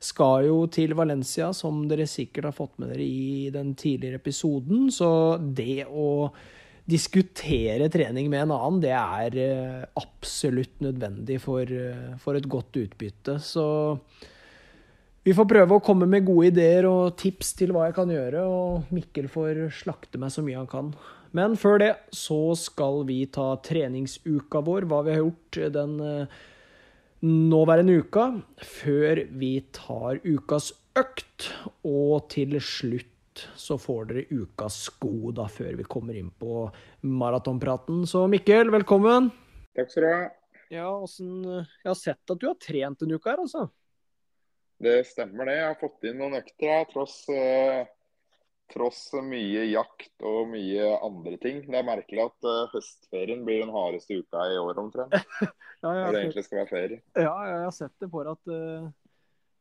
skal jo til Valencia, som dere sikkert har fått med dere i den tidligere episoden. Så det å diskutere trening med en annen, det er eh, absolutt nødvendig for, eh, for et godt utbytte. Så vi får prøve å komme med gode ideer og tips til hva jeg kan gjøre, og Mikkel får slakte meg så mye han kan. Men før det så skal vi ta treningsuka vår, hva vi har gjort den eh, nåværende uka, før vi tar ukas økt. Og til slutt så får dere ukas sko, da, før vi kommer inn på maratonpraten. Så Mikkel, velkommen. Takk skal du ha. Ja, åssen Jeg har sett at du har trent en uke her, altså. Det stemmer det. Jeg har fått inn noen økter tross, uh, tross mye jakt og mye andre ting. Det er merkelig at uh, høstferien blir den hardeste uka i år omtrent. ja, Når det egentlig skal være ferie. Ja, jeg har sett det for at uh,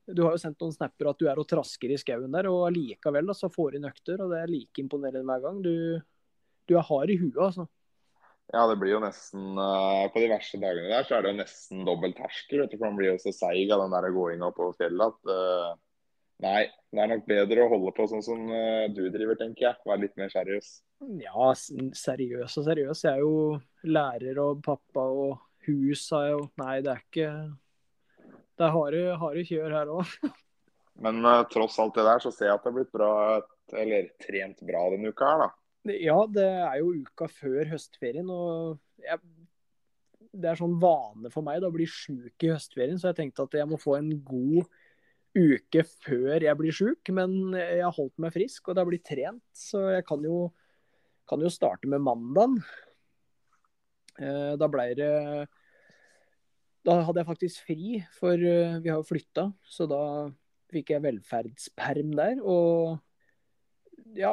Du har jo sendt noen snapper at du er og trasker i skauen der, og allikevel så får du inn økter. og Det er like imponerende hver gang. Du, du er hard i huet, altså. Ja, det blir jo nesten uh, På de verste dagene der så er det jo nesten dobbel terskel. for Man blir jo så seig av den der gåinga på fjellet at Nei, det er nok bedre å holde på sånn som uh, du driver, tenker jeg. Være litt mer seriøs. Ja, seriøs og seriøs. Jeg er jo lærer og pappa og hus har jo Nei, det er ikke Det er harde, harde kjør her òg. Men tross alt det der, så ser jeg at det har blitt bra, eller trent bra denne uka her, da. Ja, det er jo uka før høstferien. og jeg, Det er sånn vane for meg da, å bli sjuk i høstferien, så jeg tenkte at jeg må få en god uke før jeg blir sjuk. Men jeg har holdt meg frisk, og det har blitt trent, så jeg kan jo, kan jo starte med mandagen. Da blei det Da hadde jeg faktisk fri, for vi har jo flytta, så da fikk jeg velferdsperm der. og ja,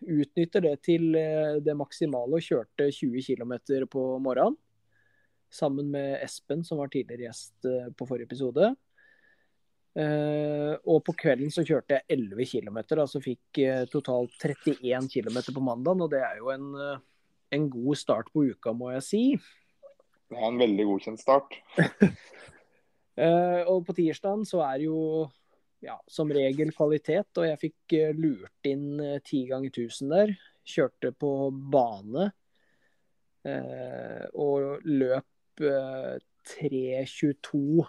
utnytter det til det maksimale og kjørte 20 km på morgenen. Sammen med Espen, som var tidligere gjest på forrige episode. Og på kvelden så kjørte jeg 11 km, altså fikk totalt 31 km på mandagen. Og det er jo en, en god start på uka, må jeg si. Det er en veldig godkjent start. og på tirsdagen så er jo ja, som regel kvalitet, og jeg fikk lurt inn ti ganger 1000 der. Kjørte på bane eh, og løp eh, 3.22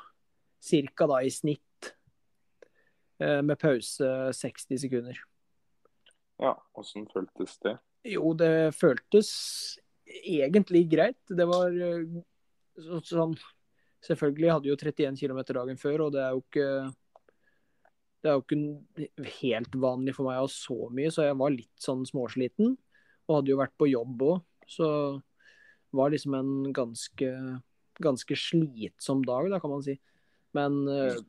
ca. da i snitt. Eh, med pause 60 sekunder. Ja, åssen føltes det? Jo, det føltes egentlig greit. Det var sånn Selvfølgelig hadde jo 31 km dagen før, og det er jo ikke det er jo ikke helt vanlig for meg å ha så mye, så jeg var litt sånn småsliten. Og hadde jo vært på jobb òg, så var liksom en ganske, ganske slitsom dag, da kan man si. Men uh,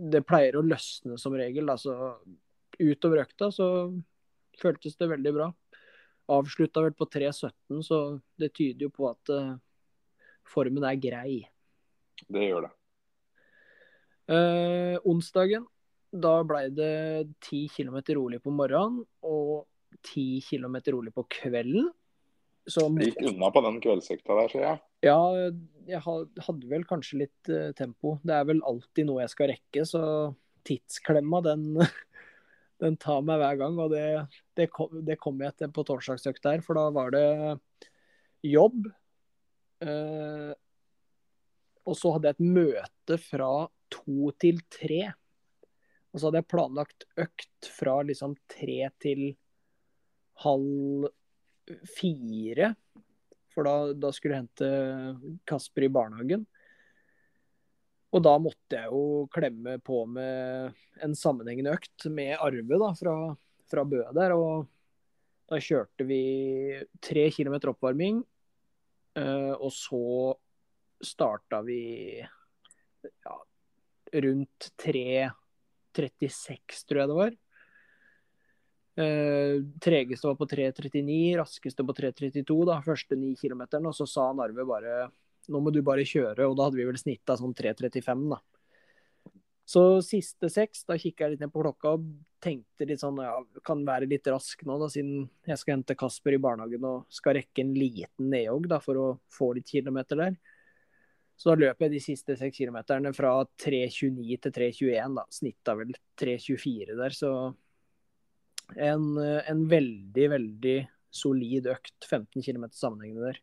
det pleier å løsne som regel. Altså utover økta så føltes det veldig bra. Avslutta vel på 3.17, så det tyder jo på at uh, formen er grei. Det gjør det. Uh, onsdagen da blei det 10 km rolig på morgenen og 10 km rolig på kvelden. Det gikk unna på den kveldsøkta der, ser jeg. Ja, jeg hadde vel kanskje litt uh, tempo. Det er vel alltid noe jeg skal rekke, så tidsklemma den, den tar meg hver gang. Og det, det, kom, det kom jeg til på torsdagsøkta her, for da var det jobb. Uh, og så hadde jeg et møte fra to til tre. Og så hadde jeg planlagt økt fra liksom tre til halv fire. For da, da skulle jeg hente Kasper i barnehagen. Og da måtte jeg jo klemme på med en sammenhengende økt med Arve da, fra, fra Bø der. Og da kjørte vi tre kilometer oppvarming. Og så starta vi ja, rundt 3.36, tror jeg det var. Eh, tregeste var på 3.39, raskeste på 3.32, da, første 9 km. Og så sa Narve bare nå må du bare kjøre, og da hadde vi vel snitta sånn 3.35, da. Så siste seks, da kikka jeg litt ned på klokka og tenkte litt sånn ja, kan være litt rask nå, da, siden jeg skal hente Kasper i barnehagen og skal rekke en liten nedjogg da, for å få litt kilometer der. Så da løp jeg de siste seks kilometerne fra 3.29 til 3.21, da. Snitta vel 3.24 der, så en, en, veldig, veldig solid økt. 15 km sammenhengende der.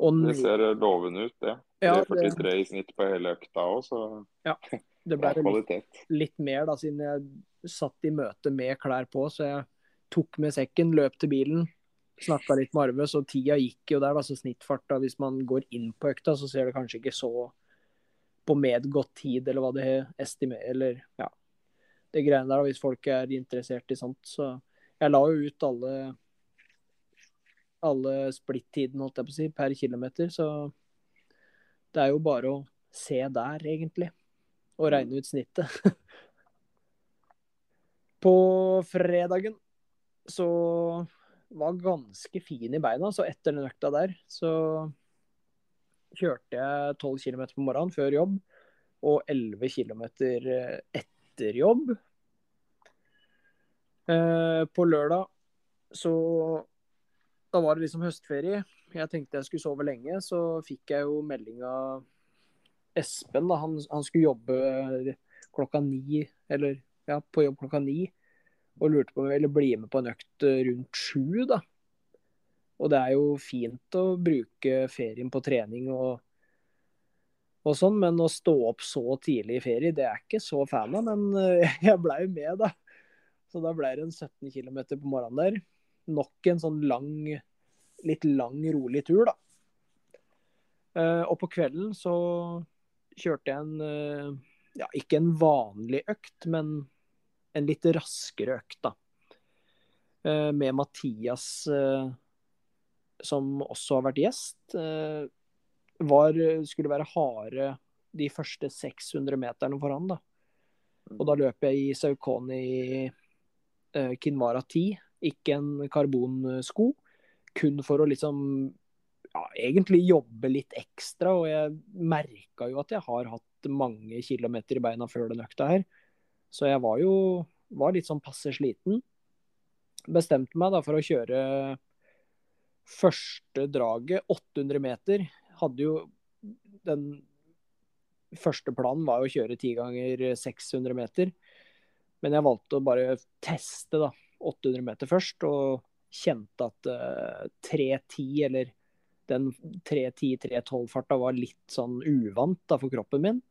Og det ser lovende ut, det. Ja, 43 i snitt på hele økta òg, så ja, det ble litt, litt, mer da, siden jeg satt i møte med klær på. Så jeg tok med sekken, løp til bilen, snakka litt med Arve. Så tida gikk jo der, da. Så snittfarta, hvis man går inn på økta, så ser det kanskje ikke så på medgått tid, eller hva det estimerer, eller ja. Det greiene der, hvis folk er interessert i sånt. Så jeg la jo ut alle alle splittidene, holdt jeg på å si, per kilometer. Så det er jo bare å se der, egentlig. Og regne ut snittet. på fredagen så var ganske fin i beina, så etter den økta der så kjørte jeg 12 km på morgenen før jobb og 11 km etter jobb. Eh, på lørdag så da var det liksom høstferie. Jeg tenkte jeg skulle sove lenge, så fikk jeg jo melding av Espen. da, han, han, skulle jobbe klokka ni, eller ja, på jobb klokka ni. Og lurte på om jeg ville bli med på en økt rundt sju, da. Og det er jo fint å bruke ferien på trening og, og sånn, men å stå opp så tidlig i ferie, det er ikke så fan av. Men jeg blei med, da. Så da ble det en 17 km på morgenen der nok en sånn lang, litt lang, rolig tur, da. Uh, og på kvelden så kjørte jeg en uh, ja, ikke en vanlig økt, men en litt raskere økt, da. Med Mathias som også har vært gjest. Var, skulle være harde de første 600 meterne for han, da. Og da løp jeg i Saukoni Kinvara 10 ikke en karbonsko. Kun for å liksom ja, egentlig jobbe litt ekstra. Og jeg merka jo at jeg har hatt mange kilometer i beina før den økta her. Så jeg var jo var litt sånn passe sliten. Bestemte meg da for å kjøre første draget, 800 meter. Hadde jo den første planen var å kjøre ti ganger 600 meter. Men jeg valgte å bare teste, da. 800 meter først, og kjente at uh, eh, 3.10 eller den 3.10-3.12-farta var litt sånn uvant da, for kroppen min.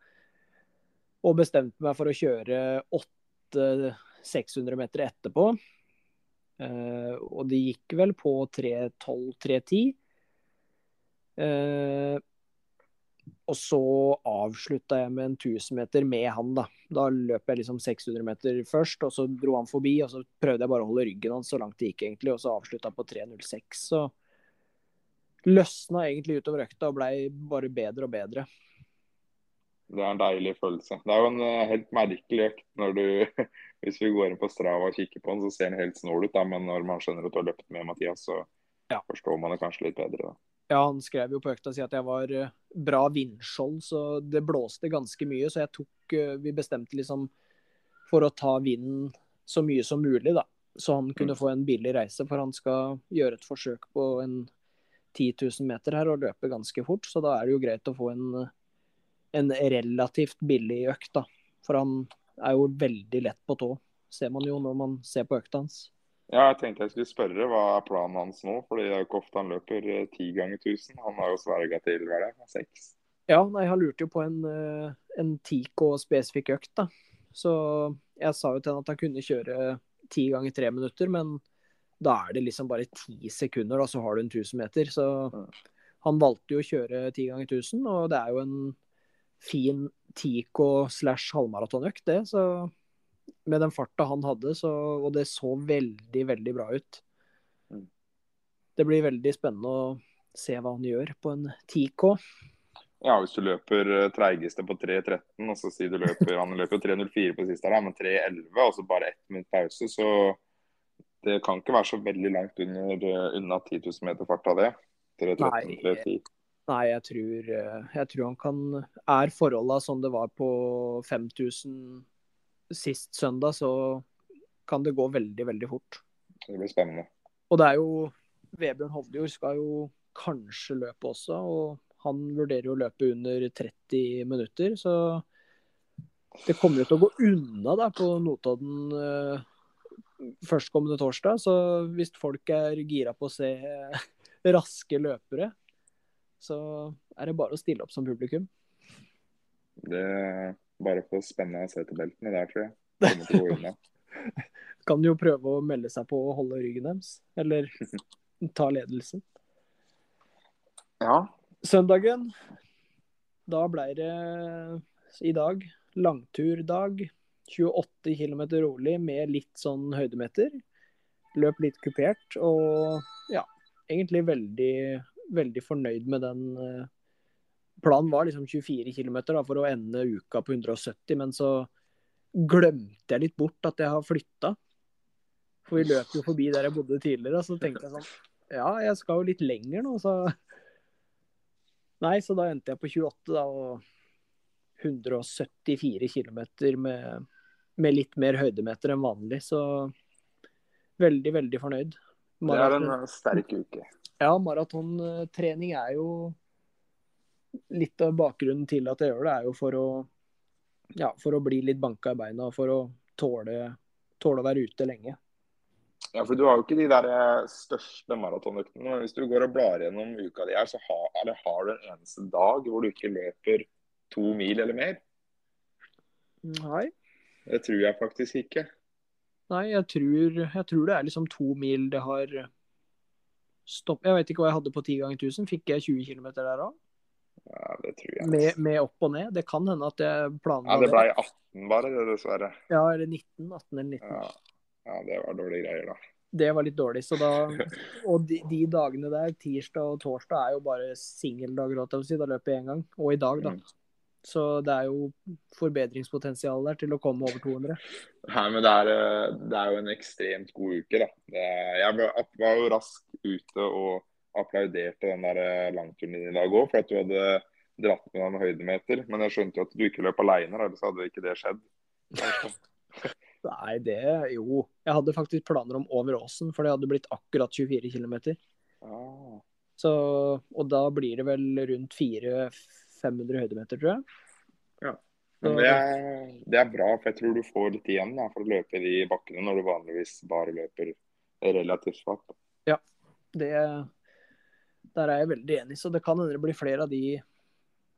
Og bestemte meg for å kjøre 800-600 meter etterpå. Uh, og det gikk vel på 3.12-3.10. Uh, og så avslutta jeg med en 1000 meter med han, da. Da løp jeg liksom 600 meter først, og så dro han forbi. Og så prøvde jeg bare å holde ryggen hans så langt det gikk, egentlig. Og så avslutta på 3.06. Så løsna egentlig utover økta og blei bare bedre og bedre. Det er en deilig følelse. Det er jo en uh, helt merkelig økt når du Hvis vi går inn på Strava og kikker på den, så ser den helt snål ut. Da. Men når man skjønner at du har løpt med Mathias, så ja. forstår man det kanskje litt bedre. da. Ja, han skrev jo på økta si at jeg var eh, bra vindskjold, så det blåste ganske mye. Så jeg tok eh, Vi bestemte liksom for å ta vinden så mye som mulig, da. Så han kunne mm. få en billig reise, for han skal gjøre et forsøk på en 10 000 meter her og løpe ganske fort. Så da er det jo greit å få en, en relativt billig økt, da. For han er jo veldig lett på tå, ser man jo når man ser på økta hans. Ja, jeg tenkte jeg skulle spørre hva er planen hans nå? fordi det er jo ikke ofte han løper eh, ti ganger 1000. Han har jo sverga til hva er det, seks. Ja, nei, han lurte jo på en, eh, en TIK og spesifikk økt, da. Så jeg sa jo til han at han kunne kjøre ti ganger tre minutter, men da er det liksom bare ti sekunder, da, så har du en 1000 meter. Så han valgte jo å kjøre ti ganger 1000, og det er jo en fin Tico slash halvmaratonøkt, det. Så med den farta han hadde, så, og det så veldig, veldig bra ut. Mm. Det blir veldig spennende å se hva han gjør på en 10K. Ja, hvis du løper eh, treigeste på 3.13, og så sier du løper Han løper jo 3.04 på siste her, men 3.11, og så bare ett minutt pause, så det kan ikke være så veldig langt under, eh, unna 10 000 meter fart av det. 3.13, 3.10. Nei, jeg tror, eh, jeg tror han kan Er forholda som det var på 5000 sist søndag, så kan det gå veldig, veldig fort. Det blir spennende. Og det er jo Vebjørn Hovdjord skal jo kanskje løpe også, og han vurderer jo å løpe under 30 minutter. Så det kommer jo til å gå unna da på Notodden eh, førstkommende torsdag. Så hvis folk er gira på å se raske løpere, så er det bare å stille opp som publikum. Det bare for spennende å se til der, tror jeg. Det kommer til å gå unna. Kan jo prøve å melde seg på å holde ryggen deres, eller ta ledelsen. Ja, Søndagen, da ble det i dag langturdag. 28 km rolig med litt sånn høydemeter. Løp litt kupert og ja, egentlig veldig, veldig fornøyd med den. Planen var liksom 24 km da, for å ende uka på 170, men så glemte jeg litt bort at jeg har flytta. For vi løp jo forbi der jeg bodde tidligere, så tenkte jeg sånn Ja, jeg skal jo litt lenger nå, så Nei, så da endte jeg på 28, da, og 174 km med, med litt mer høydemeter enn vanlig, så veldig, veldig fornøyd. det er en sterk uke. Ja, maratontrening er jo Litt av bakgrunnen til at jeg gjør det, er jo for å, ja, for å bli litt banka i beina for å tåle, tåle å være ute lenge. Ja, for Du har jo ikke de der eh, største maratonøktene. Hvis du går og blar gjennom uka di her, så har, eller har du en eneste dag hvor du ikke løper to mil eller mer? Nei. Det tror jeg faktisk ikke. Nei, jeg tror, jeg tror det er liksom to mil det har stopp. Jeg vet ikke hva jeg hadde på 10 ganger 1000. Fikk jeg 20 km der òg? Ja, det tror jeg. Med, med opp og ned? Det kan hende at jeg planla Ja, det ble 18 bare, det, dessverre. Ja, eller 19. 18 eller 19. Ja. ja, det var dårlige greier, da. Det var litt dårlig. Så da, og de, de dagene der, tirsdag og torsdag, er jo bare singeldager. Da løper jeg én gang. Og i dag, da. Mm. Så det er jo forbedringspotensial der til å komme over 200. Nei, men det er, eh, det er jo en ekstremt god uke, da. Det, jeg var- var jo raskt ute og applauderte den der eh, langturen din i dag òg, for at du hadde dratt med deg en høydemeter. Men jeg skjønte jo at du ikke løp aleine, ellers hadde ikke det skjedd. Nei, det Jo. Jeg hadde faktisk planer om over åsen, for det hadde blitt akkurat 24 km. Ah, Så, og da blir det vel rundt 400-500 høydemeter, tror jeg. men det er, det er bra, for jeg tror du får litt igjen da, for å løpe i de bakkene når du vanligvis bare løper relativt svakt. Det, der er jeg veldig enig, så det kan hende det blir flere av de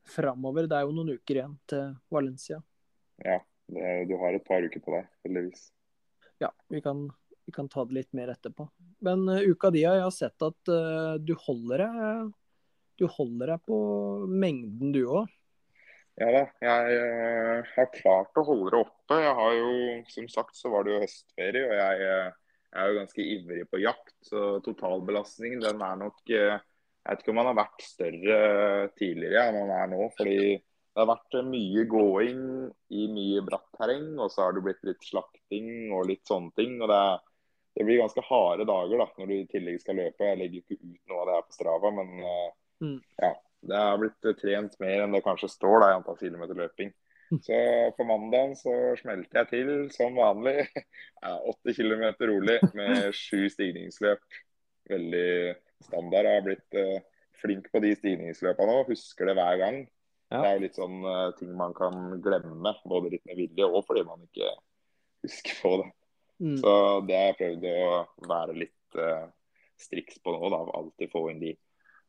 framover. Det er jo noen uker igjen til Valencia. Ja, det, du har et par uker på deg, heldigvis. Ja, vi kan, vi kan ta det litt mer etterpå. Men uh, uka di, jeg har sett at uh, du holder deg du holder deg på mengden, du òg. Ja da, jeg eh, har klart å holde det oppe. Jeg har jo, som sagt, så var det jo høstferie, og jeg, jeg er jo ganske ivrig på jakt. Så totalbelastningen, den er nok eh, Jeg vet ikke om man har vært større tidligere enn man er nå. Fordi det har vært mye gåing i mye bratt terreng, og så har det blitt litt slakting og litt sånne ting. og det, det blir ganske harde dager da, når du i tillegg skal løpe. Jeg legger ikke ut noe av det her på Strava, men eh, Mm. ja, det har blitt eh, trent mer enn det kanskje står da, i antall kilometer løping. Så på mandagen så smelte jeg til som vanlig. Ja, Åtte kilometer rolig med sju stigningsløp. Veldig standard. Jeg har blitt uh, flink på de stigningsløpene òg, Husker det hver gang. Ja. Det er jo litt sånn uh, ting man kan glemme, både litt med vilje og fordi man ikke husker på det. Mm. Så det har jeg prøvd å være litt uh, striks på nå, da. Alltid få inn de.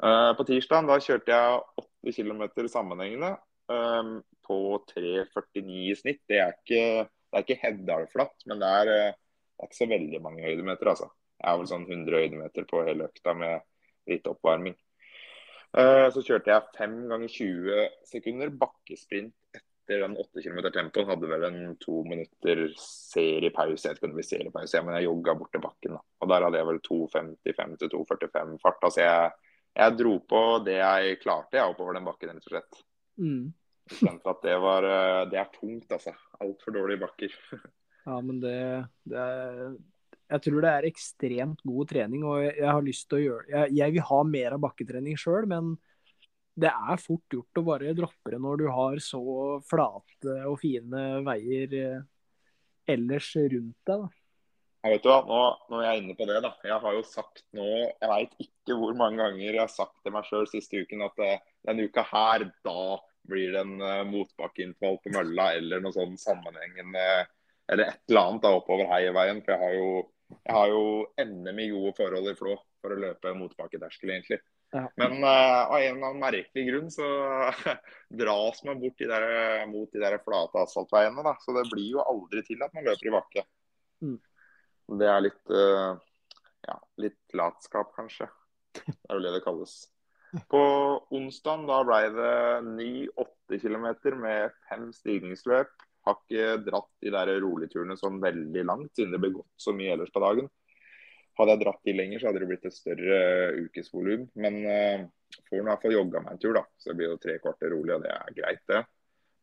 På tirsdag da kjørte jeg 8 km sammenhengende på 3,49 i snitt. Det er ikke, det er ikke Heddal-flatt, men det er, det er ikke så veldig mange høydemeter. altså. Har vel sånn 100 høydemeter på hele økta med litt oppvarming. Eh, så kjørte jeg 5 ganger 20 sekunder bakkesprint etter den 8 km tempoen. Hadde vel en to minutter seriepause. Jeg vet ikke om det blir seriepause, men jeg jogga bort til bakken. da. Og Der hadde jeg vel 2.55 til 2.45 fart. Altså jeg jeg dro på det jeg klarte jeg oppover den bakken, rett og slett. Mm. At det var eh, Det er tungt, altså. Altfor dårlige bakker. Ja, men det, det er Jeg tror det er ekstremt god trening, og jeg, har lyst til å gjøre Jeg, jeg vil ha mer av bakketrening sjøl, men det er fort gjort å bare droppe det når du har så flate og fine veier eh, ellers rundt deg. da. Jeg vet du hva, nå, er jeg inne på det, da. Jeg har jo sagt nå Jeg veit ikke hvor mange ganger jeg har sagt til meg sjøl siste uken at eh, denne uka her, da blir det en uh, motbakkeintervall på mølla eller noe sånn sammenhengende Eller et eller annet da oppover heiveien. For jeg har jo, jeg har jo NM i gode forhold i Flå for å løpe motbakketerskel, egentlig. Ja. Men uh, av en eller annen merkelig grunn så dras man bort de der, mot de der flate asfaltveiene. da, Så det blir jo aldri til at man løper i bakke. Mm. Det er litt uh, ja, litt latskap, kanskje. Det er jo det det kalles. På onsdag da ble det 9-8 km med fem stigningsløp. Har ikke dratt de der roligturene sånn veldig langt, siden det ble gått så mye ellers på dagen. Hadde jeg dratt de lenger, så hadde det blitt et større uh, ukesvolum. Men uh, får i hvert fall jogga meg en tur, da. Så det blir jo tre kvarter rolig, og det er greit, det.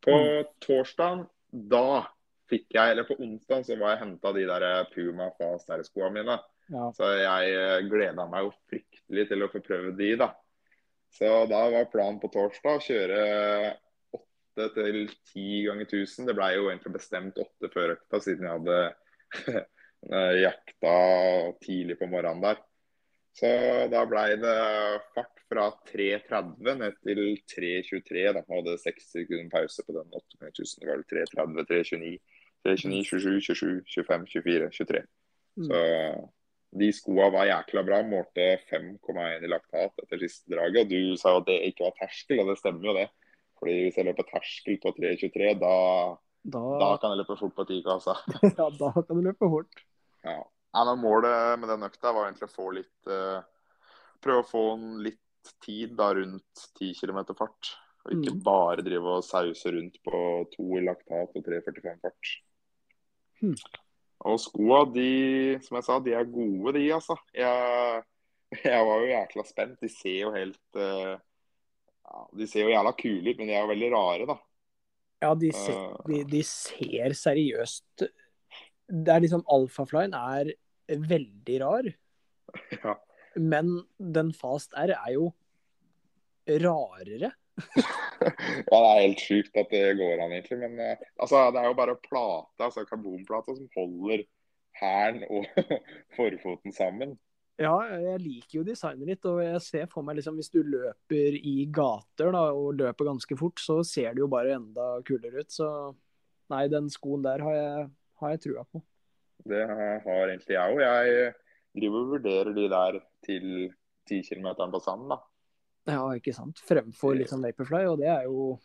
På torsdag, da fikk jeg, eller på onsdag, så var jeg henta de der Puma Fast R-skoa mine. Ja. Så jeg gleda meg jo fryktelig til å få prøve de, da. Så da var planen på torsdag å kjøre åtte til ti ganger 1000. Det blei jo egentlig bestemt åtte før økta, siden jeg hadde jakta tidlig på morgenen der. Så da blei det fart fra 3.30 ned til 3.23. Da hadde jeg seks sekunder pause på den 8 ganger 1000. Det var vel 3.30, 3.29, 3.29, 27, 27, 25, 24, 23. Så de skoa var jækla bra. Målte 5,1 i laktat etter siste draget. Og du sa at det ikke var terskel, og det stemmer jo det. Fordi hvis jeg løper terskel på 3,23, da, Da, da kan jeg løpe fort på 10 altså. ja, da kan du løpe fort. Ja. Nei, men Målet med den økta var egentlig å få litt uh, Prøve å få en litt tid da rundt 10 km fart. Og ikke Mm. bare drive og sause rundt på 2 i laktat og 3,45 fart. Hmm. Og skoa, de, som jeg sa, de er gode, de, altså. Jeg, jeg var jo jækla spent. De ser jo helt eh, ja, De ser jo jævla kule ut, men de er jo veldig rare, da. Ja, de, se, Eh. de, de ser seriøst Det er liksom Alfaflyen er veldig rar, Ja. men den Fast R er jo rarere. ja, det er helt sjukt at det går an, egentlig. Men eh, altså, det er jo bare plate, altså karbonplate, som holder hælen og forfoten sammen. Ja, jeg liker jo designet ditt, og jeg ser for meg liksom hvis du løper i gater da, og løper ganske fort, så ser det jo bare enda kulere ut. Så nei, den skoen der har jeg, har jeg trua på. Det har egentlig jeg òg. Jeg driver og vurderer de der til 10 km på sanden, da. Ja, ikke sant. Fremfor liksom Vaporfly, og det er jo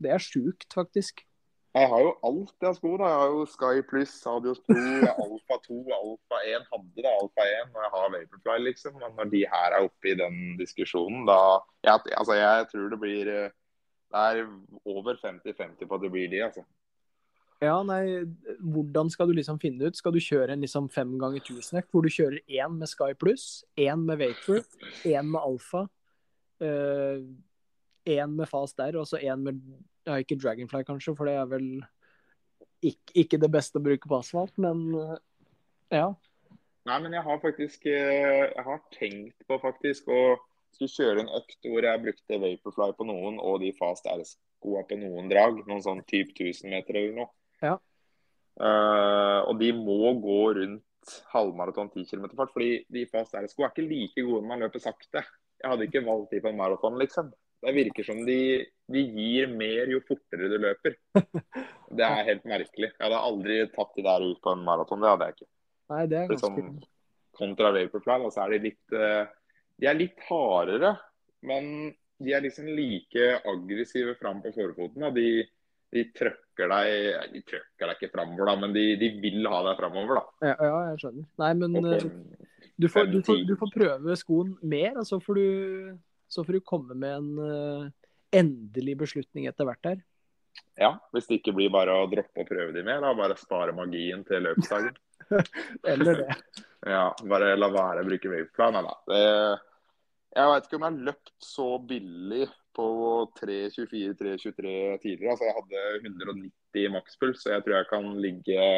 Det er sjukt, faktisk. Jeg har jo alt har sko. da. Jeg har jo Sky Pluss, Adios Pro, Alfa 2, Alfa 1. Hadde da Alfa 1 og jeg har Vaporfly, liksom. Men når de her er oppe i den diskusjonen, da jeg, Altså, jeg tror det blir eh, Det er over 50-50 på at det blir de, altså. Ja, nei, hvordan skal du liksom finne ut? Skal du kjøre en liksom fem ganger tusenøkt, hvor du kjører én med Sky Pluss, én med Vapor, én med Alfa, én med Fast der, og så én med ja, ikke Dragonfly kanskje, for det er vel ikke, ikke det beste å bruke på asfalt, men eh, ja. Nei, men jeg har faktisk eh, Jeg har tenkt på faktisk å skulle kjøre en økt hvor jeg brukte Vaporfly på noen og de Fast R-skoa på noen drag. Noen sånn type 1000 meter eller noe. Ja. Uh, og de må gå rundt halvmaraton 10 km fart. fordi de Fast R-sko er ikke like gode når man løper sakte. Jeg hadde ikke valgt de på en maraton, liksom. Det virker som de, de gir mer jo fortere du løper. Det er helt merkelig. Jeg hadde aldri tatt de der ut på en maraton. Det hadde jeg ikke. Nei, det er ganske... Sånn, kontra Vaporfly, så er de litt eh, De er litt hardere, men de er liksom like aggressive fram på forfoten. De, de trøkker deg De trøkker deg ikke framover, da, men de, de vil ha deg framover, da. ja, ja, jeg skjønner. Nei, men eh, du får, du, får, du får prøve skoen mer, og så får du, så får du komme med en eh, endelig beslutning etter hvert der. ja, hvis det ikke blir bare å droppe å prøve de mer, da bare spare magien til løpsdagen. Eller det. Ja, bare la være å bruke waveplan. Nei da. Jeg veit ikke om jeg har løpt så billig på 3.24-3.23 tidligere. Altså, jeg hadde 190 makspuls, så jeg tror jeg kan ligge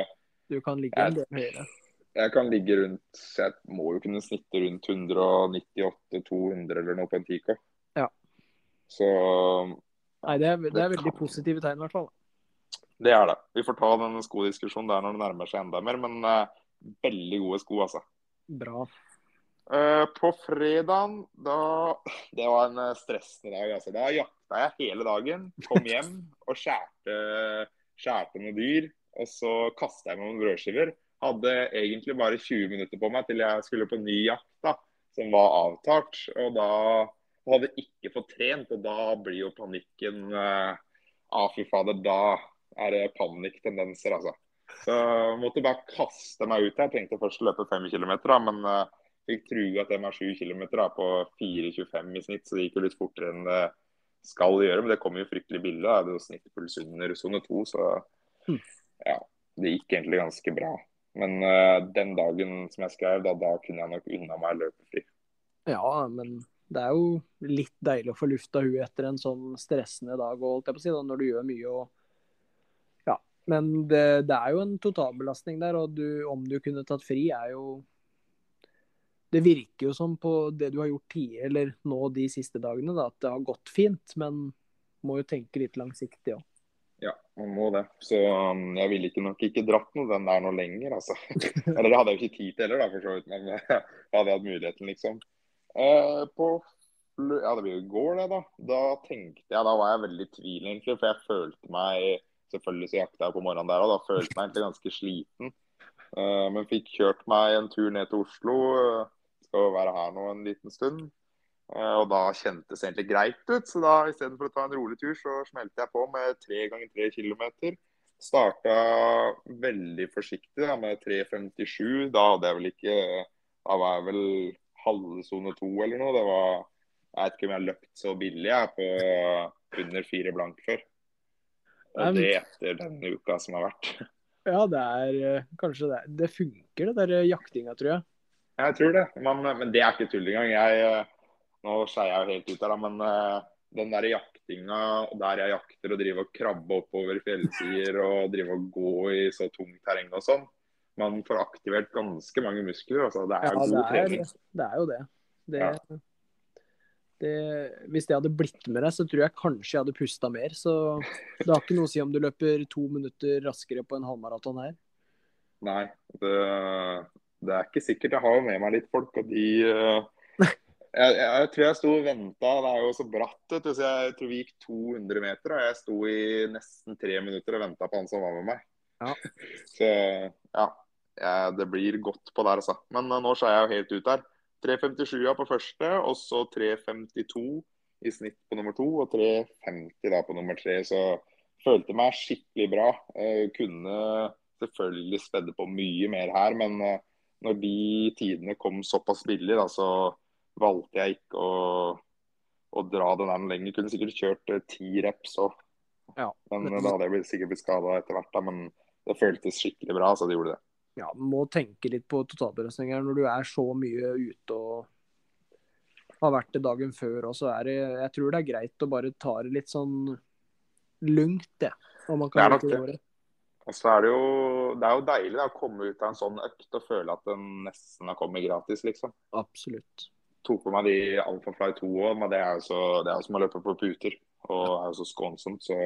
Du kan ligge en del høyere. Jeg kan ligge rundt Jeg må jo kunne snitte rundt 198-200 eller noe på en 10K. Ja. Så Nei, det er, det er veldig positive tegn, i hvert fall. det er det. Vi får ta den skodiskusjonen der når det nærmer seg enda mer, men uh, veldig gode sko, altså. Bra. Uh, på fredagen, da Det var en eh, stressende dag, altså. Da jakta jeg hele dagen. Kom hjem og skjærte, skjærte noen dyr. Og så kasta jeg meg noen brødskiver. Hadde egentlig bare 20 minutter på meg til jeg skulle på ny jakt, da, som var avtalt. Og da hadde jeg ikke fått trent, og da blir jo panikken eh, Ah, fy fader, da er det panikktendenser, altså. Så jeg måtte bare kaste meg ut. Jeg tenkte først å løpe 5 km, men eh, fikk trua til meg 7 km på 4,25 i snitt, så det gikk jo litt fortere enn det skal gjøre. Men det kommer jo fryktelig billig. Da. Det er jo snittpuls under sone 2, så Mm. ja, det gikk egentlig ganske bra. Men uh, den dagen som jeg skrev, da, da kunne jeg nok unna meg løpefri. Ja, men det er jo litt deilig å få lufta huet etter en sånn stressende dag, og holdt jeg på å si, da, når du gjør mye og Ja. Men det, det er jo en totalbelastning der, og du, om du kunne tatt fri, er jo Det virker jo som på det du har gjort tidligere, eller nå de siste dagene, da, at det har gått fint, men må jo tenke litt langsiktig òg. Ja, man må det. Så um, jeg ville ikke nok ikke dratt noe den der noe lenger, altså. Eller det hadde jeg jo ikke tid til heller, da, for så vidt. Men da hadde jeg hatt muligheten, liksom. Eh, på ja, det blir jo i går, det, da. Da tenkte jeg, da var jeg veldig i tvil, egentlig. For jeg følte meg Selvfølgelig så jakta jeg på morgenen der, og da følte jeg meg egentlig ganske sliten. Eh, men fikk kjørt meg en tur ned til Oslo. eh, Skal være her nå en liten stund. Eh, Og da kjentes det egentlig greit ut, så da istedenfor å ta en rolig tur, så smelte jeg på med tre ganger tre kilometer. Starta veldig forsiktig da, med 3.57. Da hadde jeg vel ikke Da var jeg vel halve sone to eller noe. Det var Jeg vet ikke om jeg har løpt så billig jeg på under fire blank før. Og det etter denne uka som har vært. Ja, det er eh, kanskje det. Det funker, det der eh, jaktinga, tror jeg. Jeg tror det, men, men det er ikke tull engang. Jeg, nå skeier jeg jo helt ut her, da, men uh, den der jaktinga der jeg jakter og driver og krabbe oppover fjellsider og driver og gå i så tungt terreng og sånn, man får aktivert ganske mange muskler. altså Det er Ja, god det trening. det er jo det. det, Ja. det hvis det hadde blitt med deg, så tror jeg kanskje jeg hadde pusta mer. Så det har ikke noe å si om du løper to minutter raskere på en halvmaraton her. Nei, det, det er ikke sikkert. Jeg har jo med meg litt folk, og de eh, jeg, jeg, jeg tror jeg sto og venta. Det er jo så bratt, så jeg tror vi gikk 200 meter. Og jeg sto i nesten tre minutter og venta på han som var med meg. Ja. Så ja, jeg, det blir godt på der, altså. Men uh, nå skeier jeg jo helt ut der. 3.57 på første, og så 3.52 i snitt på nummer to, og 3.50 da på nummer tre. Så følte meg skikkelig bra. Uh, kunne selvfølgelig spedde på mye mer her, men uh, når de tidene kom såpass billig, da, så valgte jeg ikke å, å dra den her lenger. Kunne sikkert kjørt eh, ti reps òg, Ja. men eh, da hadde jeg sikkert blitt skada etter hvert. da, Men det føltes skikkelig bra, så det gjorde det. Ja, må tenke litt på totalbelastninger når du er så mye ute og har vært det dagen før. Og så er det Jeg tror det er greit å bare ta det litt sånn lugnt, det. Om man Det er nok det. Og så er det jo det er jo deilig da, å komme ut av en sånn økt og føle at den nesten har kommet gratis, liksom. Absolutt. Tok på meg de Alphafly 2 òg, men det er jo som å løpe på puter. Og er jo så skånsomt, så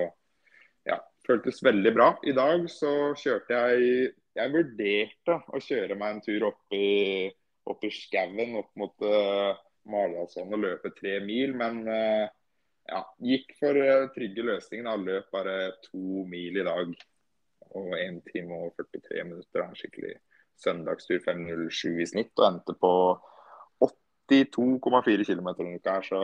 ja. Føltes veldig bra. I dag så kjørte jeg Jeg vurderte å kjøre meg en tur opp i, opp i skauen, opp mot uh, Maridalsvann og løpe tre mil, men uh, ja, gikk for eh, trygge løsningen. Jeg Løp bare to mil i dag. Og 1 time og 43 minutter. En Skikkelig søndagstur 5.07 i snitt. Og endte på 82,4 km denne uka her. Så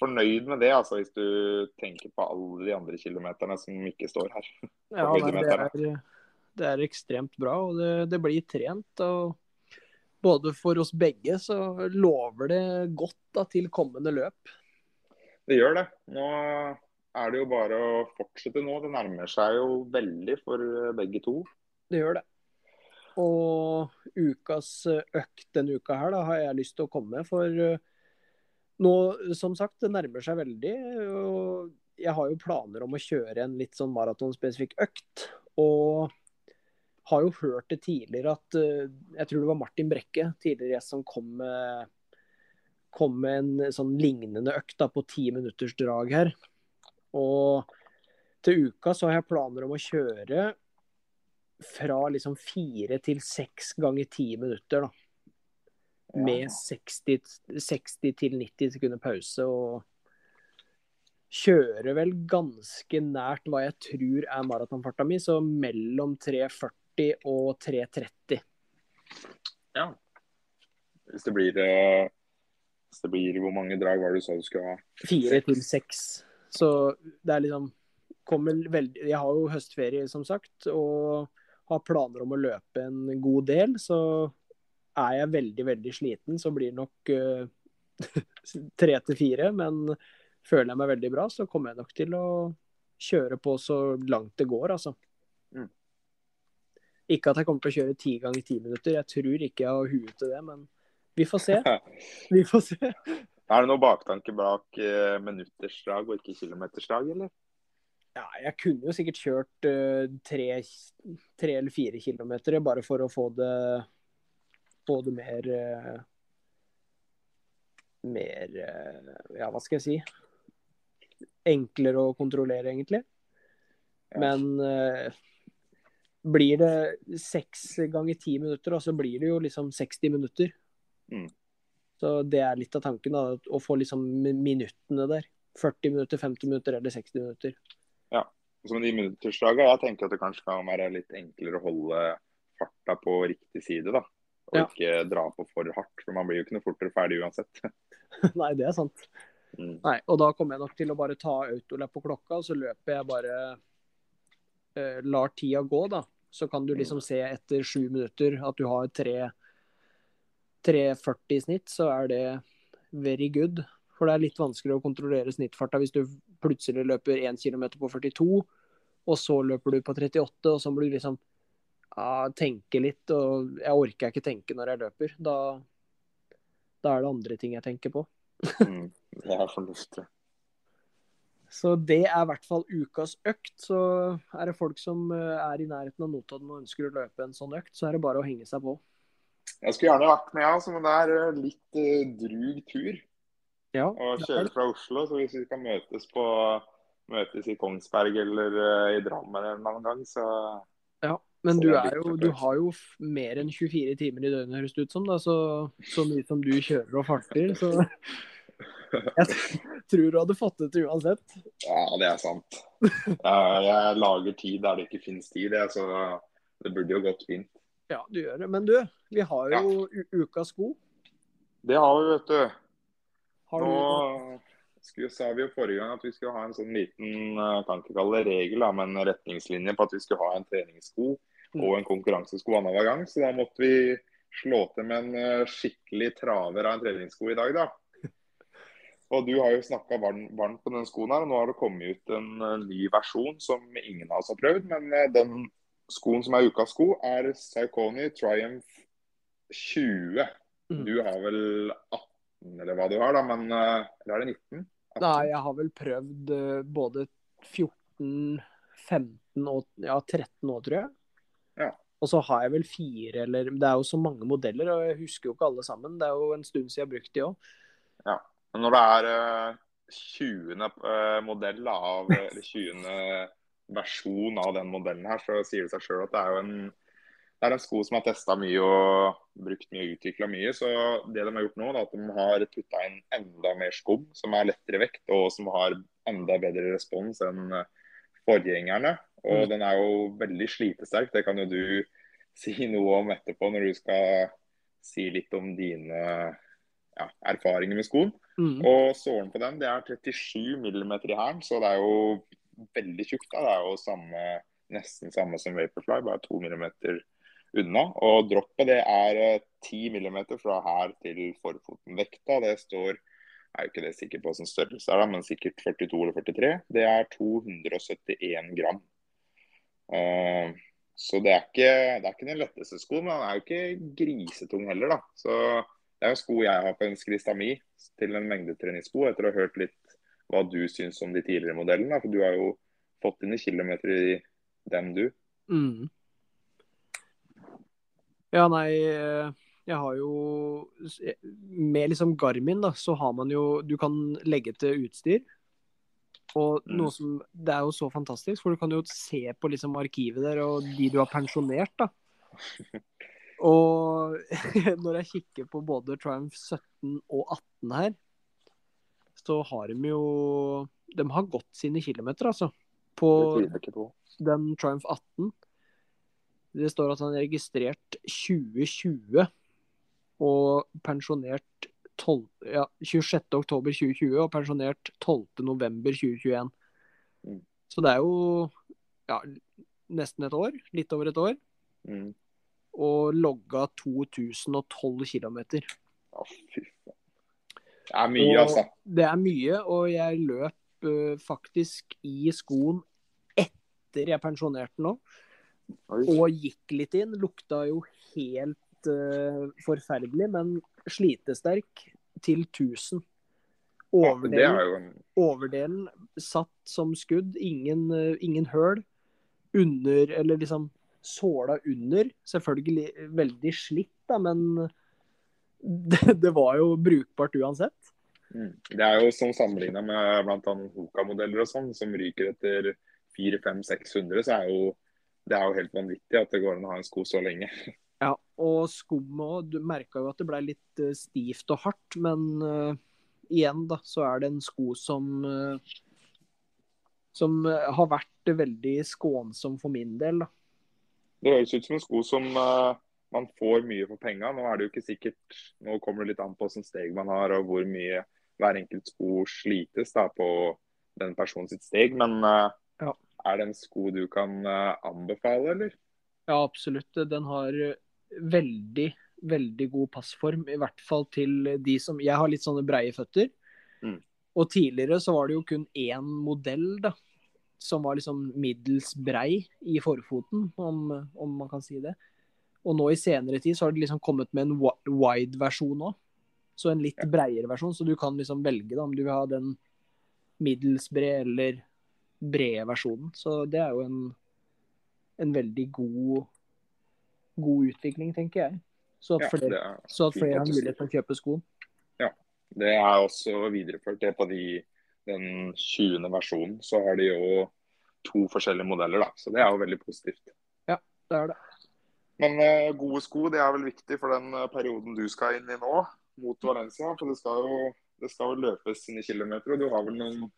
fornøyd med det, altså, hvis du tenker på alle de andre kilometerne som ikke står her. Ja, nei, det, er, det er ekstremt bra, og det, det blir trent. og både for oss begge så lover det godt da, til kommende løp. Det gjør det. Nå er det jo bare å fortsette nå. Det nærmer seg jo veldig for begge to. Det gjør det. Og ukas økt denne uka her da, har jeg lyst til å komme med. For eh, nå, som sagt, det nærmer seg veldig. og Jeg har jo planer om å kjøre en litt sånn maratonspesifikk økt. Og har jo hørt det tidligere at eh, Jeg tror det var Martin Brekke, tidligere som kom med, kom med en sånn lignende økt da, på ti minutters drag her. Og til uka så har jeg planer om å kjøre fra liksom fire til seks ganger ti minutter. da med 60, 60 til 90 sekunder pause. Og kjører vel ganske nært hva jeg tror er maratonfarta mi, så mellom 3.40 og 3.30. Ja. Hvis det blir eh, Hvis det blir Hvor mange drag var det du sa du skulle ha? Fire til seks. Så det er liksom kommer veldig Jeg har jo høstferie, som sagt, og har planer om å løpe en god del. Så er jeg veldig, veldig sliten, så blir det nok tre til fire. Men føler jeg meg veldig bra, så kommer jeg nok til å kjøre på så langt det går, altså. Mm. Ikke at jeg kommer til å kjøre ti ganger ti minutter, jeg tror ikke jeg har huet til det, men vi får se. Vi får se. Er det noe baktanke bak uh, minuttersdrag og ikke kilometersdrag, eller? Ja, jeg kunne jo sikkert kjørt uh, tre, tre, eller fire kilometer bare for å få det få det mer uh, Mer Ja, hva skal jeg si? enklere å kontrollere, egentlig. Men uh, blir det seks ganger ti minutter, og så blir det jo liksom 60 minutter. Mm. Så det er litt av tanken, da, å få liksom minuttene der. 40 minutter, 50 minutter eller 60 minutter. Ja. Som de minuttersdragene, jeg tenker at det kanskje kan være litt enklere å holde farta på riktig side, da. Og ja. ikke dra på for hardt, for man blir jo ikke noe fortere ferdig uansett. Nei, det er sant. Mm. Nei, og da kommer jeg nok til å bare ta autolapp på klokka, og så løper jeg bare eh, Lar tida gå, da. Så kan du liksom se etter sju minutter at du har 3.40 i snitt, så er det very good. For det er litt vanskeligere å kontrollere snittfarta hvis du plutselig løper 1 km på 42, og så løper du på 38, og så må du liksom ja, tenke litt. Og jeg orker ikke tenke når jeg løper. Da, da er det andre ting jeg tenker på. mm. Det er fornuftig. Så det er i hvert fall ukas økt. Så er det folk som eh, er i nærheten av Notodden og ønsker å løpe en sånn økt, så er det bare å henge seg på. Jeg skulle gjerne vært med, altså, men det er eh, litt uh, drug tur ja, og kjører fra Oslo. Så hvis vi skal møtes på møtes i Kongsberg eller uh, i Drammen en annen gang, så Ja, men du, jo, du, har jo mer enn 24 timer i døgnet, høres det ut som. da, så, så mye som du kjører og farter. så Jeg tror du hadde fått det til uansett. Ja, det er sant. Jeg lager tid der det ikke finnes tid, så det burde jo gått fint. Ja, du gjør det. Men du, vi har jo ja. ukas sko. Det har vi, vet du. Har Nå skulle, sa vi jo forrige gang at vi skulle ha en sånn liten eh, kan ikke kalle det regel, men retningslinje på at vi skulle ha en treningssko mm. og en konkurransesko annenhver gang. Så da måtte vi slå til med en eh, skikkelig traver av en treningssko i dag, da. Og Du har jo snakka varmt varm på den skoen her, og nå har det kommet ut en uh, ny versjon som ingen av oss har prøvd. Men den skoen som er ukas sko, er Saucony Triumph 20. Mm. Du har vel 18, eller hva du har, da, men uh, eller er det 19? 18? Nei, jeg har vel prøvd både 14, 15 og ja, 13 år, tror jeg. Ja. Og så har jeg vel fire, eller Det er jo så mange modeller, og jeg husker jo ikke alle sammen. Det er jo en stund siden jeg har brukt de òg. Ja. Men når det er uh, 20. Uh, modell av, eller 20. versjon av den modellen her, så sier det seg sjøl at det er jo en det er en sko som er testa mye og brukt mye og utvikla mye. Så det de har gjort nå, er at de har putta inn enda mer skum som er lettere vekt, og som har enda bedre respons enn forgjengerne. Og mm. den er jo veldig slitesterk. Det kan jo du si noe om etterpå, når du skal si litt om dine ja, erfaringer med skoen. Mm. Og sålen på den det er 37 mm i hælen, så det er jo veldig tjukt. Da. Det er jo samme, nesten samme som Vaporfly, bare 2 mm unna. Og droppet det er 10 eh, mm fra her til forfoten. Vekta det står jeg er jo ikke det sikker på hvilken størrelse er, da, men sikkert 42 eller 43. Det er 271 gram. Uh, så det er, ikke, det er ikke den letteste skoen, men den er jo ikke grisetung heller. da. Så det er jo sko jeg har på en Skristami til en mengdetreningssko, etter å ha hørt litt hva du syns om de tidligere modellene. For du har jo fått dine kilometer i dem, du. Mm. Ja, nei Jeg har jo Med liksom Garmin, da, så har man jo Du kan legge til utstyr. Og Mm. noe som Det er jo så fantastisk, for du kan jo se på liksom arkivet der og de du har pensjonert, da. Og når jeg kikker på både Triumph 17 og 18 her, så har de jo De har gått sine kilometer, altså. På. den Triumph 18. Det står at han er registrert 2020 og pensjonert 12, ja, 26.10.2020 og pensjonert 12.11.2021. Mm. Så det er jo ja, nesten et år. Litt over et år. Mm. Og logga 2012 km. Å, fy faen. Det er mye, Og altså. Det er mye, og jeg løp uh, faktisk i skoen etter jeg pensjonerte nå. Og gikk litt inn. Lukta jo helt uh, forferdelig, men slitesterk til 1000. Overdelen, er en overdelen satt som skudd. Ingen, uh, ingen høl. Under, eller liksom såla under. Selvfølgelig veldig slitt, da, men det, det var jo brukbart uansett. Mm. Det er jo som sammenligna med bl.a. Hoka-modeller og sånn, som ryker etter 400-500-600, så er jo det er jo helt vanvittig at det går an å ha en sko så lenge. Ja, og skummet. Du merka jo at det ble litt eh, stivt og hardt, men uh, igjen, da, så er det en sko som uh, Som har vært veldig skånsom for min del, da. Det høres ut som en sko som uh, man får mye for penga. Nå er det jo ikke sikkert Nå kommer det litt an på hvilket steg man har og hvor mye hver enkelt sko slites da, på den personens steg. Men Ja. Er det en sko du kan eh, anbefale, eller? Ja, absolutt. Den har eh, veldig, veldig god passform. I hvert fall til de som Jeg har litt sånne breie føtter. Mm. Og tidligere så var det jo kun én modell, da. Som var liksom middels brei i forfoten, om, om man kan si det. Og nå i senere tid så har det liksom kommet med en wide-versjon òg. Så en litt breiere versjon, så du kan liksom velge da, om du vil ha den middels bred eller brede versjonen. Så det er jo en, en veldig god, god utvikling, tenker jeg. Så at flere, er så at flere har mulighet til å kjøpe skoen. Ja. Det er også videreført det på de, den 20. versjonen. Så har de jo to forskjellige modeller, da. Så det er jo veldig positivt. Ja, Det er det. Men eh, gode sko det er vel viktig for den eh, perioden du skal inn i nå, mot Valencia. For det skal jo, det skal jo løpes sine kilometer, og du har vel noen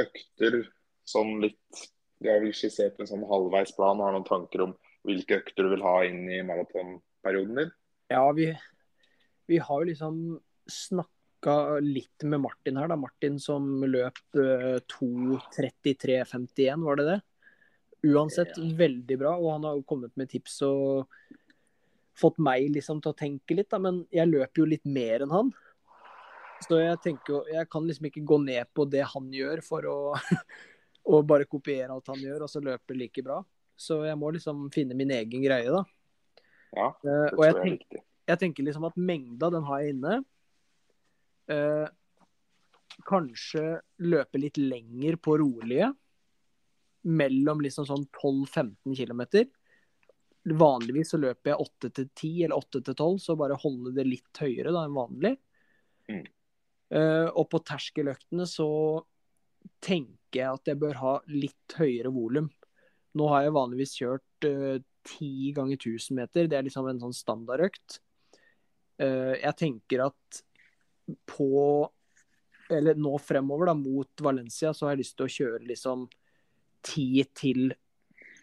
økter sånn litt Jeg vel skissert en sånn halvveisplan plan. har noen tanker om hvilke økter du vil ha inn i maratonperioden din? Ja, vi, vi har jo liksom snakka litt med Martin her, da. Martin som løp eh, 2.33,51, var det det? Uansett veldig bra, og han har jo kommet med tips og fått meg liksom til å tenke litt, da. Men jeg løper jo litt mer enn han. Så jeg tenker jo Jeg kan liksom ikke gå ned på det han gjør for å og bare kopiere alt han gjør, og så løpe like bra. Så jeg må liksom finne min egen greie, da. Ja, Eh, det og jeg jeg tenker jeg tenker liksom at mengda, den har jeg inne. Eh, kanskje løpe litt lenger på rolige. Mellom liksom sånn 12-15 km. Vanligvis så løper jeg 8-10 eller 8-12, så bare holde det litt høyere da enn vanlig. Mm. Eh, og på terskeløktene så tenker jeg at jeg bør ha litt høyere volum. Nå har jeg vanligvis kjørt ti 10 ganger 1000 meter. Det er liksom en sånn standardøkt. Uh, jeg tenker at på Eller nå fremover, da, mot Valencia, så har jeg lyst til å kjøre liksom 10 til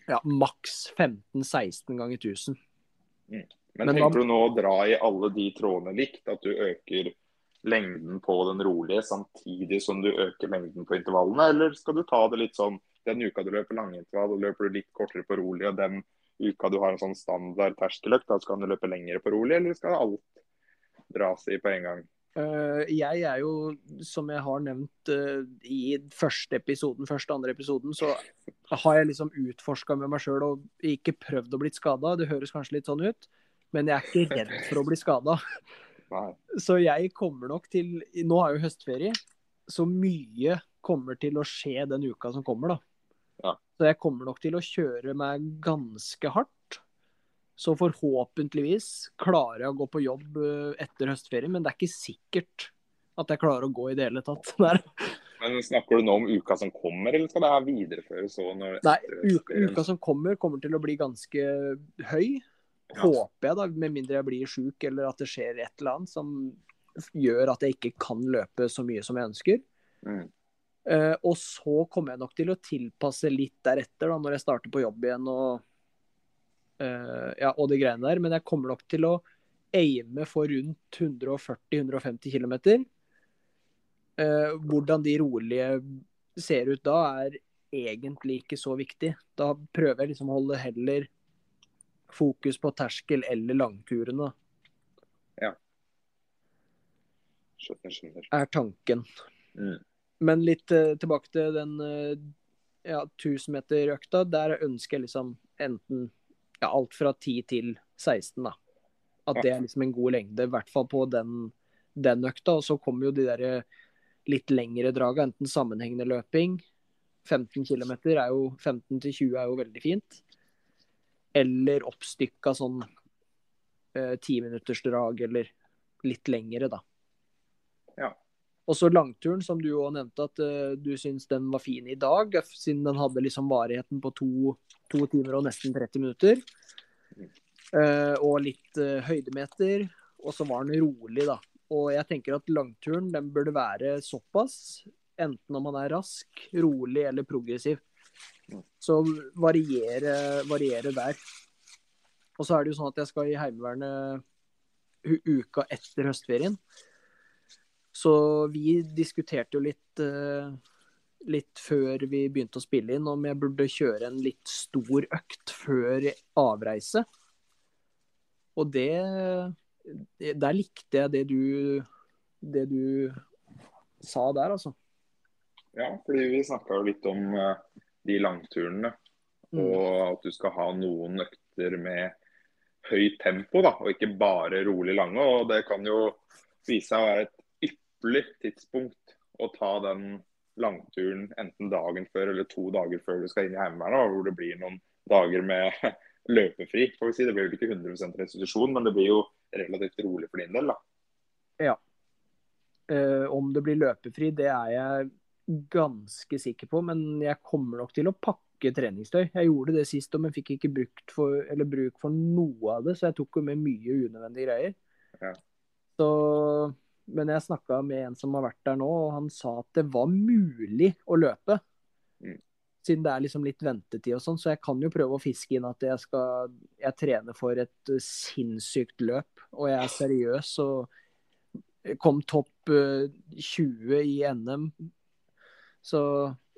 ja, maks 15-16 ganger 1000. Men, Men tenker da- du nå å dra i alle de trådene likt? At du øker lengden på den rolige samtidig som du øker lengden på intervallene? Eller skal du ta det litt sånn den uka du løper langintervall, løper du litt kortere på rolig, og den uka du har en sånn standard terskeløkt, da skal du løpe lengre på rolig, eller skal alt dras i på en gang? Eh, jeg er jo, som jeg har nevnt eh, i første episoden, første andre episoden, så har jeg liksom utforska med meg sjøl og ikke prøvd å bli skada. Det høres kanskje litt sånn ut, men jeg er ikke redd for å bli skada. Nei. Så jeg kommer nok til Nå er jo høstferie, så mye kommer til å skje den uka som kommer, da. Ja. Så jeg kommer nok til å kjøre meg ganske hardt. Så forhåpentligvis klarer jeg å gå på jobb eh, etter høstferien, men det er ikke sikkert at jeg klarer å gå i det hele tatt. Der. Men snakker du nå om uka som kommer, eller skal det her videreføres Nei, uka, uka som kommer, kommer til å bli ganske høy. Ja. Håper jeg, da, med mindre jeg blir sjuk eller at det skjer et eller annet som gjør at jeg ikke kan løpe så mye som jeg ønsker. Mm. Uh, og så kommer jeg nok til å tilpasse litt deretter, da, når jeg starter på jobb igjen og, uh, ja, og de greiene der. Men jeg kommer nok til å aime for rundt 140-150 km. Uh, hvordan de rolige ser ut da, er egentlig ikke så viktig. Da prøver jeg liksom å holde heller fokus på terskel eller langturene, Skjønner, skjønner. er tanken. Mm. Men litt eh, tilbake til den eh, ja, 1000-meter-økta. Der ønsker jeg liksom enten ja, alt fra 10 til 16, da. At det er liksom en god lengde, i hvert fall på den, den økta. Og så kommer jo de der eh, litt lengre draga, enten sammenhengende løping. 15 km er jo 15 til 20 er jo veldig fint. Eller oppstykka sånn eh, timinuttersdrag eller litt lengre, da. Ja. Og så langturen, som du òg nevnte at eh, du syns den var fin i dag, siden den hadde liksom varigheten på to, to timer og nesten 30 minutter. Eh, og litt eh, høydemeter. Og så var den rolig, da. Og jeg tenker at langturen den burde være såpass, enten om man er rask, rolig eller progressiv. Så variere, variere der. Og så er det jo sånn at jeg skal i Heimevernet uka etter høstferien. Så vi diskuterte jo litt, eh, litt før vi begynte å spille inn, om jeg burde kjøre en litt stor økt før avreise. Og det Der likte jeg det du, det du sa der, altså. Ja, fordi vi snakka jo litt om eh, de langturene. Mm. Og at du skal ha noen økter med høyt tempo, da, og ikke bare rolig lange. Og det kan jo vise seg å være et ypperlig tidspunkt å ta den langturen enten dagen før eller to dager før du skal inn i Heimevernet, hvor det blir noen dager med løpefri. får vi si. Det blir vel ikke 100 restitusjon, men det blir jo relativt rolig for din del. da. Eh, om det blir løpefri, det er jeg ganske sikker på, men jeg kommer nok til å pakke treningstøy. Jeg gjorde det sist, men fikk ikke brukt for, eller bruk for noe av det, så jeg tok jo med mye unødvendige greier. Ja. Så, men jeg snakka med en som har vært der nå, og han sa at det var mulig å løpe. Mm. Siden det er liksom litt ventetid og sånn, så jeg kan jo prøve å fiske inn at jeg skal Jeg trener for et eh, sinnssykt løp, og jeg er seriøs og kom topp eh, 20 i NM. Så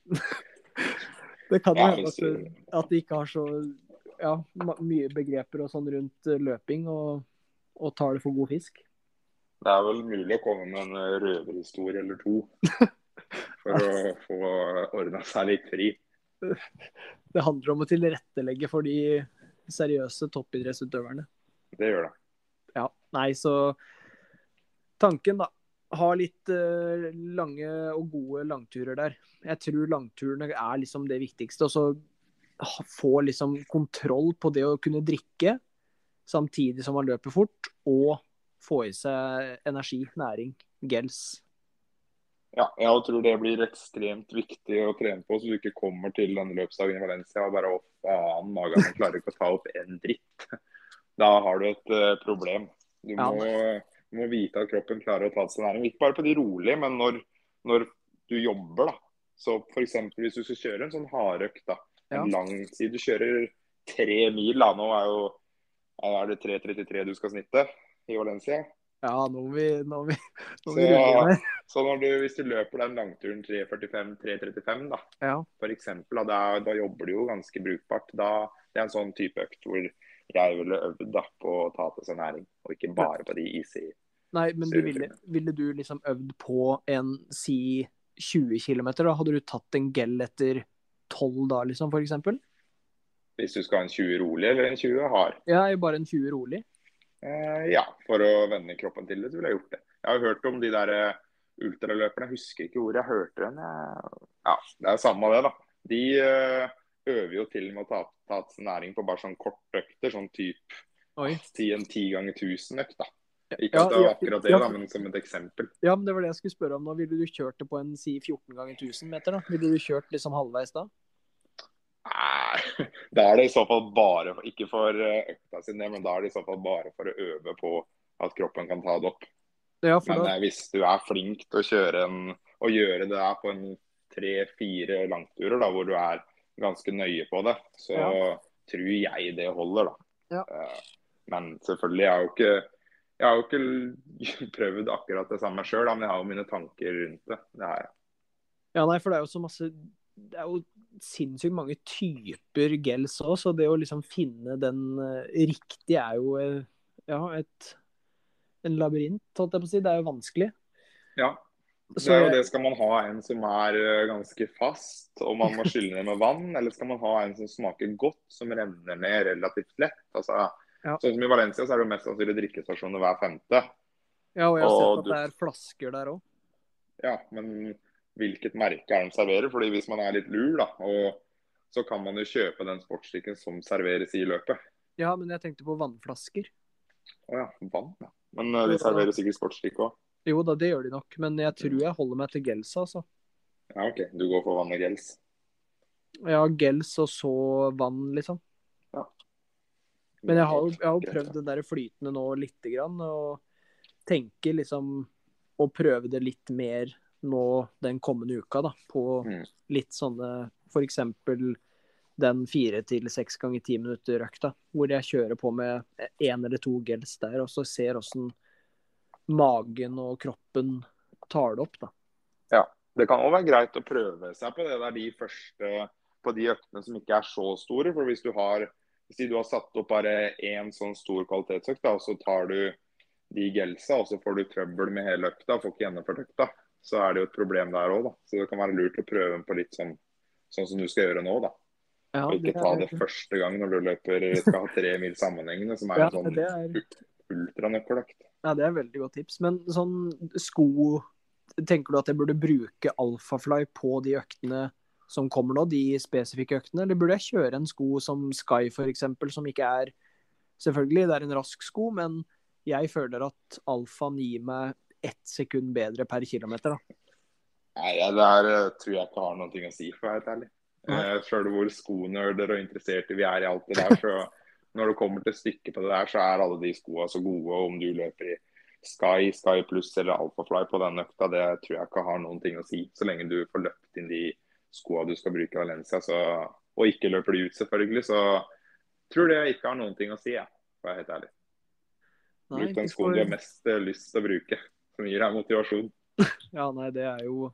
det kan jo hende at, at de ikke har så ja, mye begreper og sånn rundt eh, løping, og, og tar det for god fisk. Det er vel mulig å komme med en eh, røverhistorie eller to for å få ordna seg litt fri. Det handler om å tilrettelegge for de seriøse toppidrettsutøverne. Det gjør det. Ja, nei, så tanken, da. Ha litt uh, lange og gode langturer der. Jeg tror langturene er liksom det viktigste. Og så få liksom kontroll på det å kunne drikke samtidig som man løper fort, og få i seg energi, næring, gels. Ja, jeg tror det blir ekstremt viktig å trene på, så du ikke kommer til denne løpsdagen i Valencia og bare å faen, magen klarer ikke å ta opp en dritt. Da har du et uh, problem. Du Ja. må, du må vite at kroppen klarer å ta til seg næring. Ikke bare på de rolige, men når, når du jobber, da. Så f.eks. hvis du skal kjøre en sånn hardøkt, da. En Ja. lang Si du kjører tre mil, da. Nå er jo er det 3.33 du skal snitte i Valencia. Ja, nå må vi, nå vi, nå Så, vi så når du, hvis du løper den langturen 3.45-3.35, da, Ja. for eksempel, da, da jobber du jo ganske brukbart. Da, det er en sånn type økt hvor jeg ville øvd da, på å ta til seg næring, og ikke bare på de easy. Nei, men du ville, ville du liksom øvd på en si 20 km? Da hadde du tatt en gel etter 12 da, liksom, f.eks.? Hvis du skal ha en 20 rolig eller en 20 hard. Ja, bare en 20 rolig. Eh, ja, for å vende kroppen til det, så ville jeg gjort det. Jeg har hørt om de der eh, ultraløperne, jeg husker ikke hvor jeg hørte den. Ja, det er samme det, da. De eh, øver jo til med å ta, ta næring på bare sånn korte økter, sånn type en ti ganger 1000-økt. da. Ikke at det var akkurat det, da, men som et eksempel. Ja, men Det var det jeg skulle spørre om nå. Ville du kjørt det på en si 14 ganger 1000 meter? da? Ville du kjørt liksom halvveis da? Nei, da er det i så fall bare Ikke for eh, økta sin del, men da er det i så fall bare for å øve på at kroppen kan ta det opp. Ja, men da... Eh, hvis du er flink til å kjøre en, og gjøre det der på en tre-fire langturer, da, hvor du er ganske nøye på det, så ja. tror jeg det holder, da. Ja. Eh, men selvfølgelig, er jo ikke jeg har jo ikke prøvd akkurat det samme sjøl, men jeg har jo mine tanker rundt det. Det har jeg. Ja, nei, for det er jo så masse Det er jo sinnssykt mange typer gels òg, så det å liksom finne den uh, riktige er jo uh, ja, et, en labyrint, holdt jeg på å si. Det er jo vanskelig. Ja. Det er jo det. Skal man ha en som er uh, ganske fast, og man må skylle ned med vann, eller skal man ha en som smaker godt, som renner ned relativt lett? Altså, ja. Sånn som I Valencia så er det jo mest sannsynlig drikkestasjoner hver femte. Ja, og jeg har sett at det er flasker der òg. Ja, men hvilket merke er de serverer? Fordi Hvis man er litt lur, da, og så kan man jo kjøpe den sportsdrikken som serveres i løpet. Ja, men jeg tenkte på vannflasker. Å ja, vann. ja. Men uh, de serverer sikkert sportsdrikk òg? Jo da, det gjør de nok. Men jeg tror jeg holder meg til gels, altså. Ja, OK. Du går for vann og gels? Ja, gels og så vann, liksom. Men jeg har jeg har prøvd det der flytende nå lite grann, og tenker liksom å prøve det litt mer nå den kommende uka, da. På mm. litt sånne f.eks. den fire til seks ganger ti minutter-økta, hvor jeg kjører på med én eller to gels der, og så ser åssen magen og kroppen tar det opp, da. Ja. Det kan òg være greit å prøve seg på det der de første på de øktene som ikke er så store. For hvis du har si du har satt opp bare én sånn stor kvalitetsøkt, og så tar du de gelsa, og så får du trøbbel med hele økta, får ikke gjennomført økta, så er det jo et problem der òg, da. Så det kan være lurt å prøve den på litt sånn, sånn som du skal gjøre nå, da. Ja, og ikke ta det første gang når du løper skal ha tre mil sammenhengende, som er ja, en sånn er... ultranøkkeløkt. Ja, det er veldig godt tips. Men sånn sko Tenker du at jeg burde bruke Alphafly på de øktene som kommer nå, de spesifikke øktene? Eller burde jeg kjøre en sko som Sky f.eks., som ikke er Selvfølgelig, det er en rask sko, men jeg føler at alfaen gir meg ett sekund bedre per kilometer. da. Nei, ja, Det her eh, tror jeg ikke har noe å si, for å være helt ærlig. Eh, Sjøl hvor skonerder og interesserte vi er i alt det der, så når det kommer til stykket på det der, så er alle de skoene så gode. Og om du løper i Sky, Sky Pluss eller Alphafly på den økta, det tror jeg ikke har noen ting å si. Så lenge du får løpt inn de skoa du skal bruke i Valencia, så, og ikke løper de ut, selvfølgelig, så tror det jeg ikke har noen ting å si, jeg, for å være helt ærlig. Bruk den skoen du har mest eh, lyst til å bruke, som gir deg motivasjon. Ja, nei, det er jo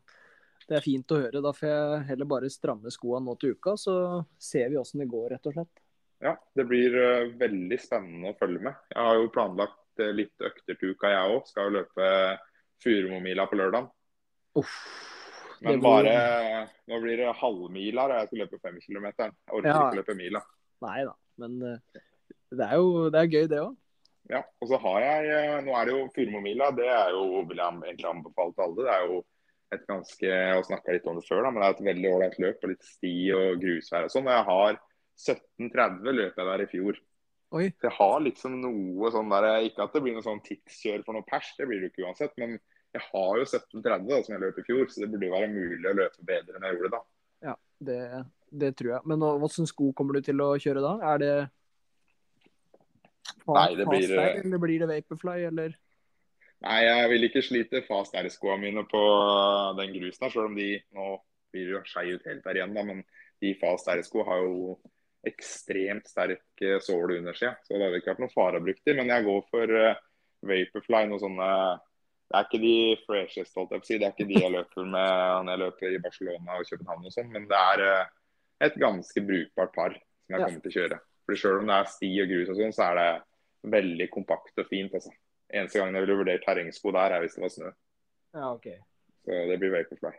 det er fint å høre. Da får jeg heller bare stramme skoene nå til uka, så ser vi åssen det går, rett og slett. Ja, det blir uh, veldig spennende å følge med. Jeg har jo planlagt uh, litt økter til uka, jeg òg. Skal jo løpe Furumomila på lørdag. Uff. Men bare Nå blir det halvmila, og jeg skal løpe fem kilometer. Jeg orker ja. ikke løpe mila. Nei da, men eh, det er jo det er gøy, det òg. Ja, og så har jeg eh, Nå er det jo Furumomila. Det er jo, vil jeg egentlig anbefale til alle. Det er jo et ganske Og snakka litt om det før, da, men det er et veldig ålreit løp. og Litt sti og grusvær og sånn. Og Jeg har 17.30 løp jeg der i fjor. Oi. Så jeg har liksom noe sånn der Ikke at det blir noe sånn tidskjør for noe pers, det blir det jo ikke uansett. Men jeg har jo 17.30 da, som jeg løp i fjor, så det burde jo være mulig å løpe bedre enn jeg gjorde da. Ja, det, det tror jeg. Men hvilke sko kommer du til å kjøre da? Er det Nei, det blir der, Eller blir det Vaporfly, eller? Nei, jeg vil ikke slite fast air-skoene mine på den grusen her, selv om de nå blir jo skei ut helt der igjen, da. Men de fast air-sko har jo ekstremt sterk sål under seg, så det hadde ikke vært noe fare å bruke dem. Men jeg går for Vaporfly, noen sånne det er ikke de freshest, holdt jeg på å si. Det er ikke de jeg løper med når jeg løper i Barcelona og København og sånn, men det er eh, et ganske brukbart par som jeg kommer til å kjøre. For Selv om det er sti og grus og sånn, så er det veldig kompakt og fint. altså. Eneste gangen jeg ville vurdert terrengsko der, er hvis det var snø. Ja, ok. Så det blir Vaporfly.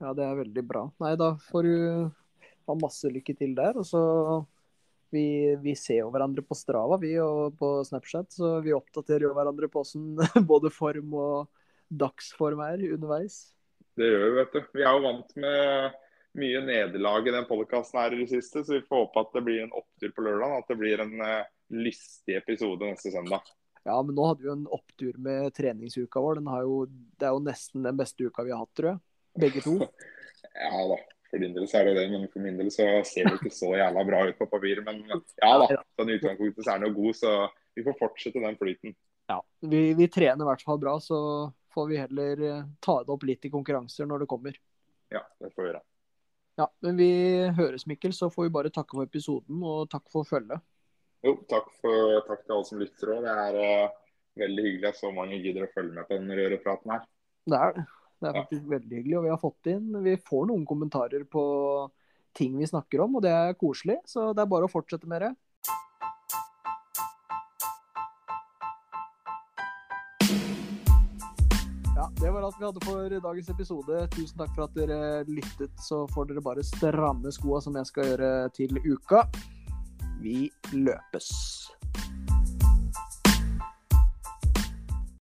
Ja, det er veldig bra. Nei, da får du ha masse lykke til der. Og så Vi, vi ser jo hverandre på Strava vi og på Snapchat, så vi oppdaterer jo hverandre på åssen både form og dagsform er underveis. Det gjør vi, vet du. Vi er jo vant med mye nederlag i den podkasten her i det siste, så vi får håpe at det blir en opptur på lørdag. At det blir en uh, lystig episode neste søndag. Ja, men nå hadde vi jo en opptur med treningsuka vår. Jo, det er jo nesten den beste uka vi har hatt, tror jeg. Begge to. ja da, for din del så er det det. Men for min del så ser det ikke så jævla bra ut på papiret. Men ja da, sånn i utgangspunktet så er den jo god, så vi får fortsette den flyten. Ja, vi, vi trener i hvert fall bra, så får vi heller eh, ta det opp litt i konkurranser når det kommer. Ja, det får vi gjøre. Ja, men vi høres, Mikkel. Så får vi bare takke for episoden, og takk for følget. Jo, takk, for, takk til alle som lytter òg. Det er uh, veldig hyggelig at så mange gidder å følge med på den rørepraten her. Det er det. Det er faktisk ja. veldig hyggelig. Og vi har fått inn Vi får noen kommentarer på ting vi snakker om, og det er koselig. Så det er bare å fortsette med det. Ja, det var alt vi hadde for dagens episode. Tusen takk for at dere lyttet. Så får dere bare stramme skoa, som jeg skal gjøre til uka. Vi løpes.